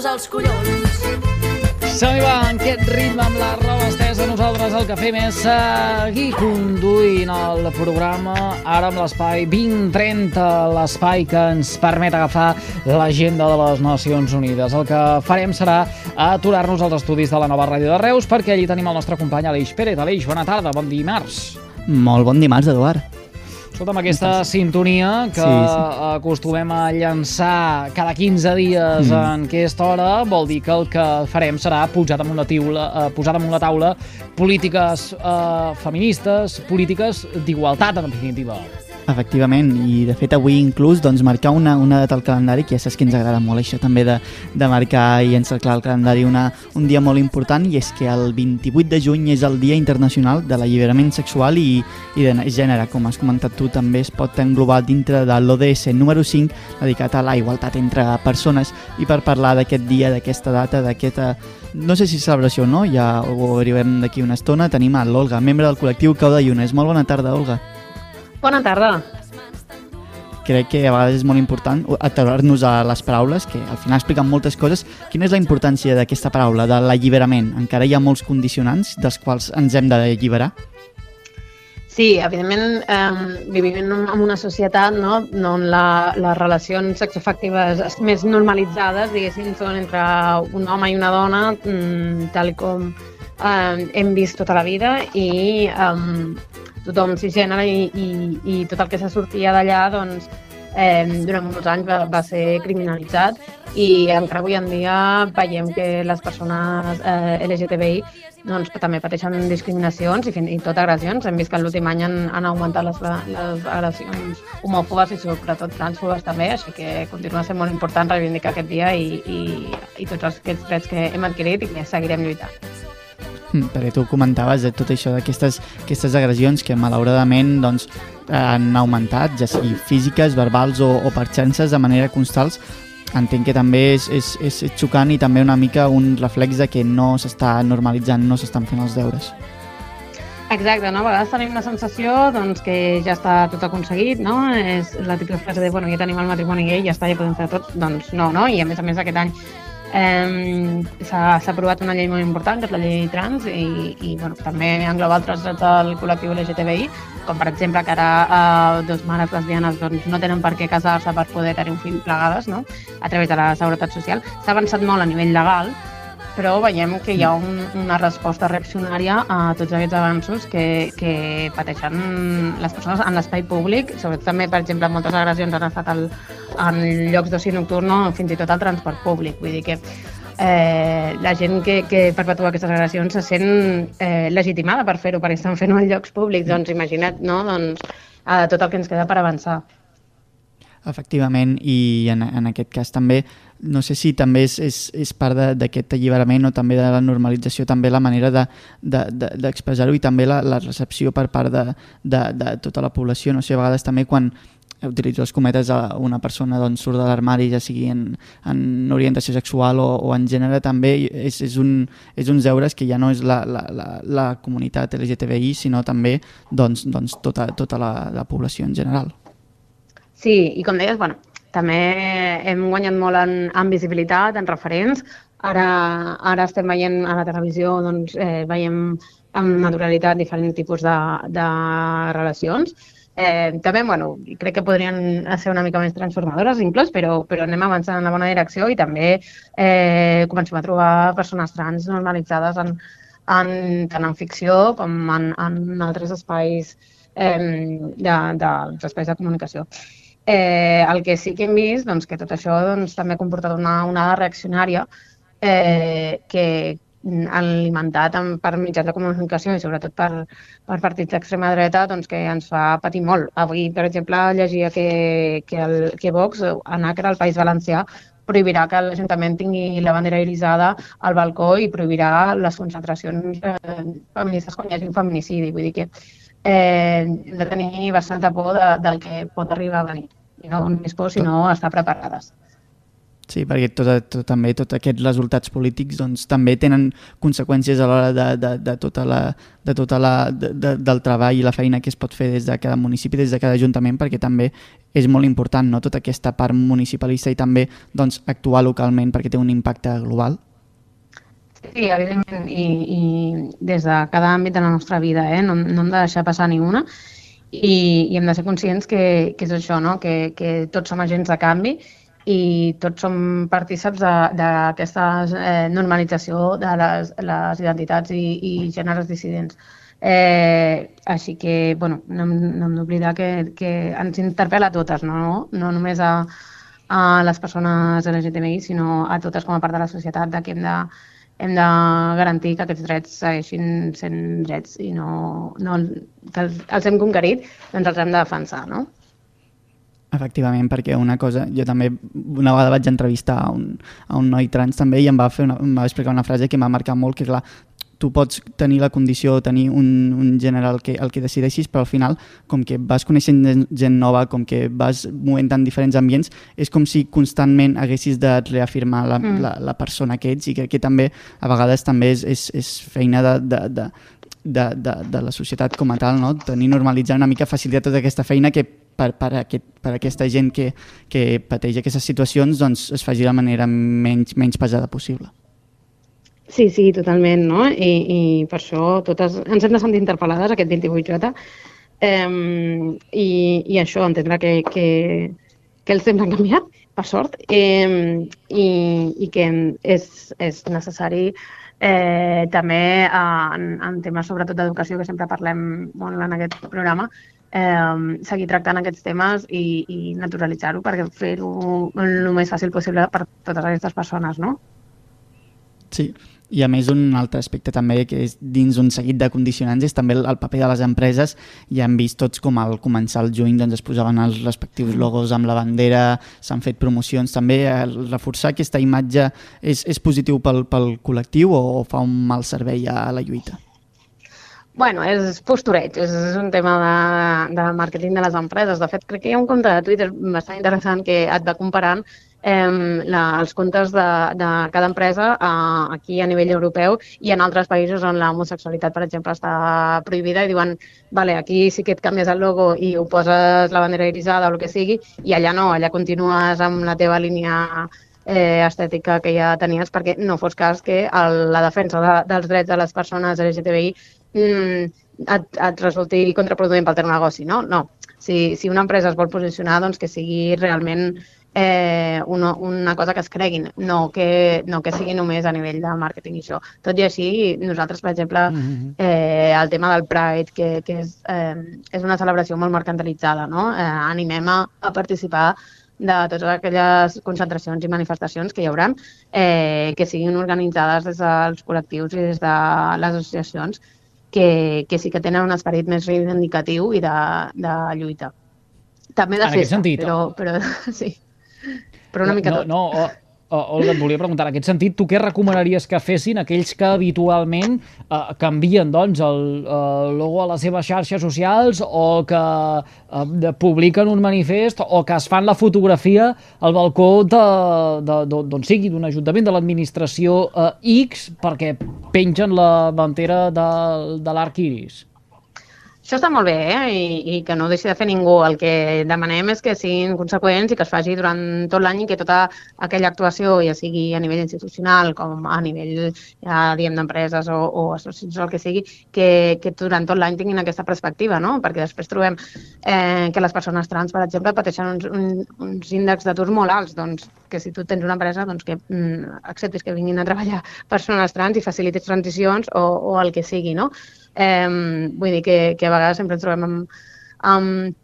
Punxar-los als collons. Som-hi va, en aquest ritme amb la roba estesa, nosaltres el que fem és seguir conduint el programa, ara amb l'espai 2030, l'espai que ens permet agafar l'agenda de les Nacions Unides. El que farem serà aturar-nos als estudis de la nova ràdio de Reus, perquè allí tenim el nostre company Aleix Pérez. Aleix, bona tarda, bon dimarts. Molt bon dimarts, Eduard. Escolta, amb aquesta sintonia que Sí, sí. acostumem a llançar cada 15 dies Mm. en aquesta hora, vol dir que el que farem serà posar damunt la taula, eh, posar damunt la taula polítiques eh, feministes, polítiques d'igualtat, en definitiva. Efectivament, i de fet avui inclús doncs, marcar una, una data al calendari, que ja saps que ens agrada molt això també de, de marcar i encerclar al calendari una, un dia molt important, i és que el 28 de juny és el Dia Internacional de l'Alliberament Sexual i, i de gènere, com has comentat tu, també es pot englobar dintre de l'ODS número 5, dedicat a la igualtat entre persones, i per parlar d'aquest dia, d'aquesta data, d'aquesta... No sé si celebració o no, ja ho arribem d'aquí una estona, tenim a l'Olga, membre del col·lectiu Cau de Llunes. Molt bona tarda, Olga. Bona tarda. crec que a vegades és molt important aturar-nos a les paraules, que al final expliquen moltes coses. Quina és la importància d'aquesta paraula, de l'alliberament? Encara hi ha molts condicionants dels quals ens hem d'alliberar? Sí, evidentment eh, vivim en una societat no, on la, les relacions sexoafectives més normalitzades, diguéssim, són entre un home i una dona, mm, tal com eh, hem vist tota la vida, i eh, tothom cisgènere i, i, i tot el que se sortia d'allà, doncs, eh, durant molts anys va, va ser criminalitzat i encara avui en dia veiem que les persones eh, LGTBI doncs, també pateixen discriminacions i fins i tot agressions. Hem vist que l'últim any han, han augmentat les, les agressions homòfobes i sobretot transfobes també, així que continua sent molt important reivindicar aquest dia i, i, i tots aquests drets que hem adquirit i que seguirem lluitant. Mm, Perquè tu comentaves de tot això d'aquestes aquestes agressions que malauradament doncs, han augmentat, ja sigui físiques, verbals o, o per xarxes de manera constants, entenc que també és, és, és xocant i també una mica un reflex de que no s'està normalitzant, no s'estan fent els deures. Exacte, no? a vegades tenim la sensació doncs, que ja està tot aconseguit, no? És la típica frase de, bueno, ja tenim el matrimoni gay, ja està, ja podem fer tot. Doncs no, no? I a més a més aquest any eh, s'ha aprovat una llei molt important, que és la llei trans, i, i bueno, també engloba altres drets del col·lectiu LGTBI, com per exemple que ara eh, dos mares lesbianes doncs, no tenen per què casar-se per poder tenir un fill plegades, no? a través de la Seguretat Social. S'ha avançat molt a nivell legal, però veiem que hi ha un, una resposta reaccionària a tots aquests avanços que, que pateixen les persones en l'espai públic, sobretot també, per exemple, moltes agressions han estat al, en llocs d'oci nocturn o fins i tot al transport públic. Vull dir que eh, la gent que, que perpetua aquestes agressions se sent eh, legitimada per fer-ho, perquè estan fent-ho en llocs públics. Doncs imagina't, no?, doncs, eh, tot el que ens queda per avançar. Efectivament, i en, en aquest cas també, no sé si també és, és, és part de- d'aquest alliberament o també de la normalització, també la manera d'expressar-ho de, de, d'expressar-ho i també la, la recepció per part de, de, de tota la població. No sé, a vegades també quan utilitzo les cometes a una persona doncs, surt de l'armari, ja sigui en, en orientació sexual o, o en gènere, també és, és, un, és uns deures que ja no és la, la, la, la comunitat LGTBI, sinó també doncs, doncs, tota, tota la, la població en general. Sí, i com deies, bueno, també hem guanyat molt en, en visibilitat, en referents. Ara, ara estem veient a la televisió, doncs, eh, veiem amb naturalitat diferents tipus de, de relacions. Eh, també, bueno, crec que podrien ser una mica més transformadores, inclús, però, però anem avançant en la bona direcció i també eh, comencem a trobar persones trans normalitzades en, en, tant en ficció com en, en altres espais eh, de, dels espais de comunicació. Eh, el que sí que hem vist, doncs, que tot això doncs, també ha comportat una onada reaccionària eh, que, alimentat amb, per mitjans de comunicació i sobretot per, per partits d'extrema dreta doncs, que ens fa patir molt. Avui, per exemple, llegia que, que, el, que Vox, en Acre, al País Valencià, prohibirà que l'Ajuntament tingui la bandera irisada al balcó i prohibirà les concentracions eh, feministes quan hi hagi un feminicidi. Vull dir que eh, hem de tenir bastanta por de, del que pot arribar a venir. I no més por, sinó estar preparades. Sí, perquè tot, tot, també tots aquests resultats polítics doncs, també tenen conseqüències a l'hora de, de, de tota la, de tota la, de, de, del treball i la feina que es pot fer des de cada municipi, des de cada ajuntament, perquè també és molt important no? tota aquesta part municipalista i també doncs, actuar localment perquè té un impacte global. Sí, evidentment, i, i des de cada àmbit de la nostra vida, eh? no, no hem de deixar passar ni una i, i hem de ser conscients que, que és això, no? que, que tots som agents de canvi i tots som partíceps d'aquesta eh, normalització de les, les identitats i, i gèneres dissidents. Eh, així que, bueno, no, no hem d'oblidar que, que ens interpel·la a totes, no, no només a, a les persones LGTBI, sinó a totes com a part de la societat, de que hem de, hem de garantir que aquests drets segueixin sent drets i no, no que els, els hem conquerit, doncs els hem de defensar, no? Efectivament, perquè una cosa, jo també una vegada vaig entrevistar a un, a un noi trans també i em va, fer una, em va explicar una frase que m'ha marcat molt, que clar, tu pots tenir la condició, tenir un, un gènere el que, el que decideixis, però al final, com que vas coneixent gent nova, com que vas movent en diferents ambients, és com si constantment haguessis de reafirmar la, mm. la, la persona que ets i crec que també a vegades també és, és, és feina de, de, de, de, de, de la societat com a tal, no? tenir normalitzar una mica facilitar tota aquesta feina que per, per, aquest, per aquesta gent que, que pateix aquestes situacions doncs, es faci de la manera menys, menys pesada possible. Sí, sí, totalment, no? I, i per això totes ens hem de sentir interpel·lades aquest 28J eh, i, i això, entendre que, que, que els temps han canviat, per sort, eh, i, i que és, és necessari eh, també en, en temes sobretot d'educació, que sempre parlem molt en aquest programa, eh, seguir tractant aquests temes i, i naturalitzar-ho perquè fer-ho el més fàcil possible per totes aquestes persones, no? Sí, i a més un altre aspecte també que és dins un seguit de condicionants és també el, paper de les empreses ja hem vist tots com al començar el juny doncs es posaven els respectius logos amb la bandera, s'han fet promocions també, reforçar aquesta imatge és, és positiu pel, pel col·lectiu o, o fa un mal servei a, a la lluita? Bueno, és postureig, és, és un tema de, de màrqueting de les empreses. De fet, crec que hi ha un compte de Twitter bastant interessant que et va comparant eh, la, els comptes de, de cada empresa eh, aquí a nivell europeu i en altres països on l'homosexualitat, per exemple, està prohibida i diuen, vale, aquí sí que et canvies el logo i ho poses la bandera irisada o el que sigui, i allà no, allà continues amb la teva línia eh, estètica que ja tenies perquè no fos cas que el, la defensa de, dels drets de les persones LGTBI mm, et, et resulti contraproduent pel teu negoci, no? No. Si, si una empresa es vol posicionar, doncs que sigui realment eh, una, una cosa que es creguin, no que, no que sigui només a nivell de màrqueting i això. Tot i així, nosaltres, per exemple, mm-hmm. eh, el tema del Pride, que, que és, eh, és una celebració molt mercantilitzada, no? eh, animem a, a participar de totes aquelles concentracions i manifestacions que hi haurà, eh, que siguin organitzades des dels col·lectius i des de les associacions que, que sí que tenen un esperit més reivindicatiu i de, de lluita. També de en festa, sentit, però, però sí. Però una mica no, tot. No, Olga, et volia preguntar, en aquest sentit, tu què recomanaries que fessin aquells que habitualment eh, canvien doncs, el, el logo a les seves xarxes socials o que eh, publiquen un manifest o que es fan la fotografia al balcó d'on sigui, d'un ajuntament, de l'administració eh, X, perquè pengen la bandera de, de l'arc iris? Això està molt bé, eh? I, i que no deixi de fer ningú. El que demanem és que siguin conseqüents i que es faci durant tot l'any i que tota aquella actuació, ja sigui a nivell institucional com a nivell, ja diem, d'empreses o, o associacions o el que sigui, que, que durant tot l'any tinguin aquesta perspectiva, no? Perquè després trobem eh, que les persones trans, per exemple, pateixen uns, un, uns índexs d'atur molt alts. Doncs que si tu tens una empresa, doncs que mm, acceptis que vinguin a treballar persones trans i facilitis transicions o, o el que sigui, no? Eh, vull dir que, que a vegades sempre ens trobem amb, amb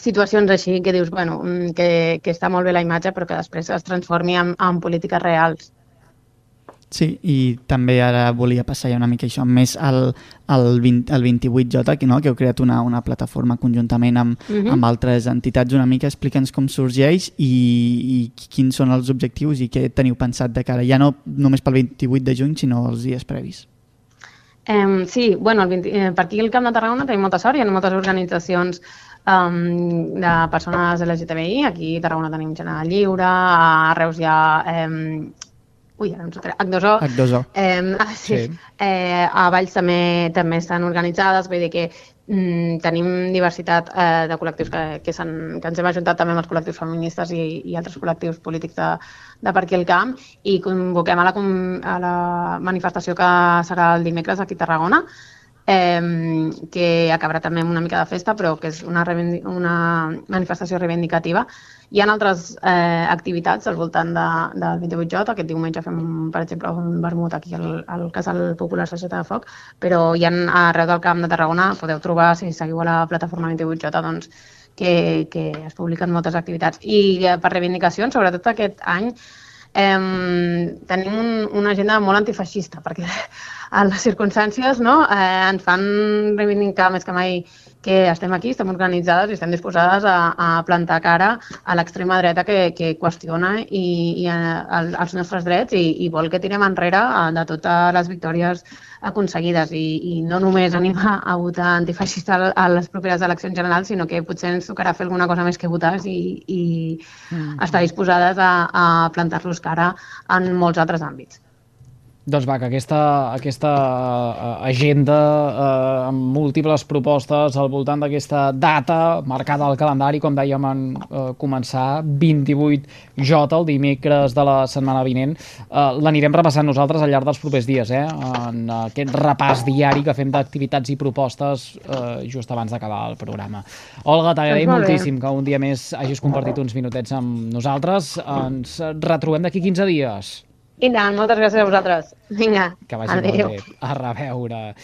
situacions així que dius, bueno, mm, que, que està molt bé la imatge però que després es transformi en, en polítiques reals. Sí, i també ara volia passar ja una mica això més al, al, 20, al 28J, que, no? que heu creat una, una plataforma conjuntament amb, uh -huh. amb altres entitats. Una mica explica'ns com sorgeix i, i quins són els objectius i què teniu pensat de cara, ja no només pel 28 de juny, sinó els dies previs. Um, sí, bueno, el 20, eh, per aquí al Camp de Tarragona tenim molta sort, hi ha moltes organitzacions um, de persones LGTBI, aquí a Tarragona tenim Gent Lliure, a Reus hi ha um, ui, ara no sé, Acdosó. Acdosó. Eh, ah, sí. sí. Eh, a Valls també també estan organitzades, vull dir que mm, tenim diversitat eh, de col·lectius que, que, que ens hem ajuntat també amb els col·lectius feministes i, i altres col·lectius polítics de, de per aquí al camp i convoquem a la, a la manifestació que serà el dimecres aquí a Tarragona eh, que acabarà també amb una mica de festa, però que és una, una manifestació reivindicativa. Hi ha altres eh, activitats al voltant de, del 28J. Aquest diumenge fem, per exemple, un vermut aquí al, al Casal Popular Societat de Foc, però hi ha arreu del Camp de Tarragona, podeu trobar, si seguiu a la plataforma 28J, doncs, que, que es publiquen moltes activitats. I eh, per reivindicacions, sobretot aquest any, eh, tenim un, una agenda molt antifeixista, perquè a les circumstàncies no, eh, ens fan reivindicar més que mai que estem aquí, estem organitzades i estem disposades a, a plantar cara a l'extrema dreta que, que qüestiona i, i a, a, els nostres drets i, i vol que tirem enrere de totes les victòries aconseguides i, i no només animar a votar antifeixista a les properes eleccions generals, sinó que potser ens tocarà fer alguna cosa més que votar i, i mm. estar disposades a, a plantar-los cara en molts altres àmbits. Doncs va, que aquesta, aquesta uh, agenda uh, amb múltiples propostes al voltant d'aquesta data marcada al calendari, com dèiem en uh, començar, 28J, el dimecres de la setmana vinent, uh, l'anirem repassant nosaltres al llarg dels propers dies, eh? en aquest repàs diari que fem d'activitats i propostes uh, just abans d'acabar el programa. Olga, t'agraïm doncs moltíssim que un dia més hagis compartit uns minutets amb nosaltres. Ens retrobem d'aquí 15 dies. I tant, moltes gràcies a vosaltres. Vinga, Que vagi adéu. molt bé. A reveure.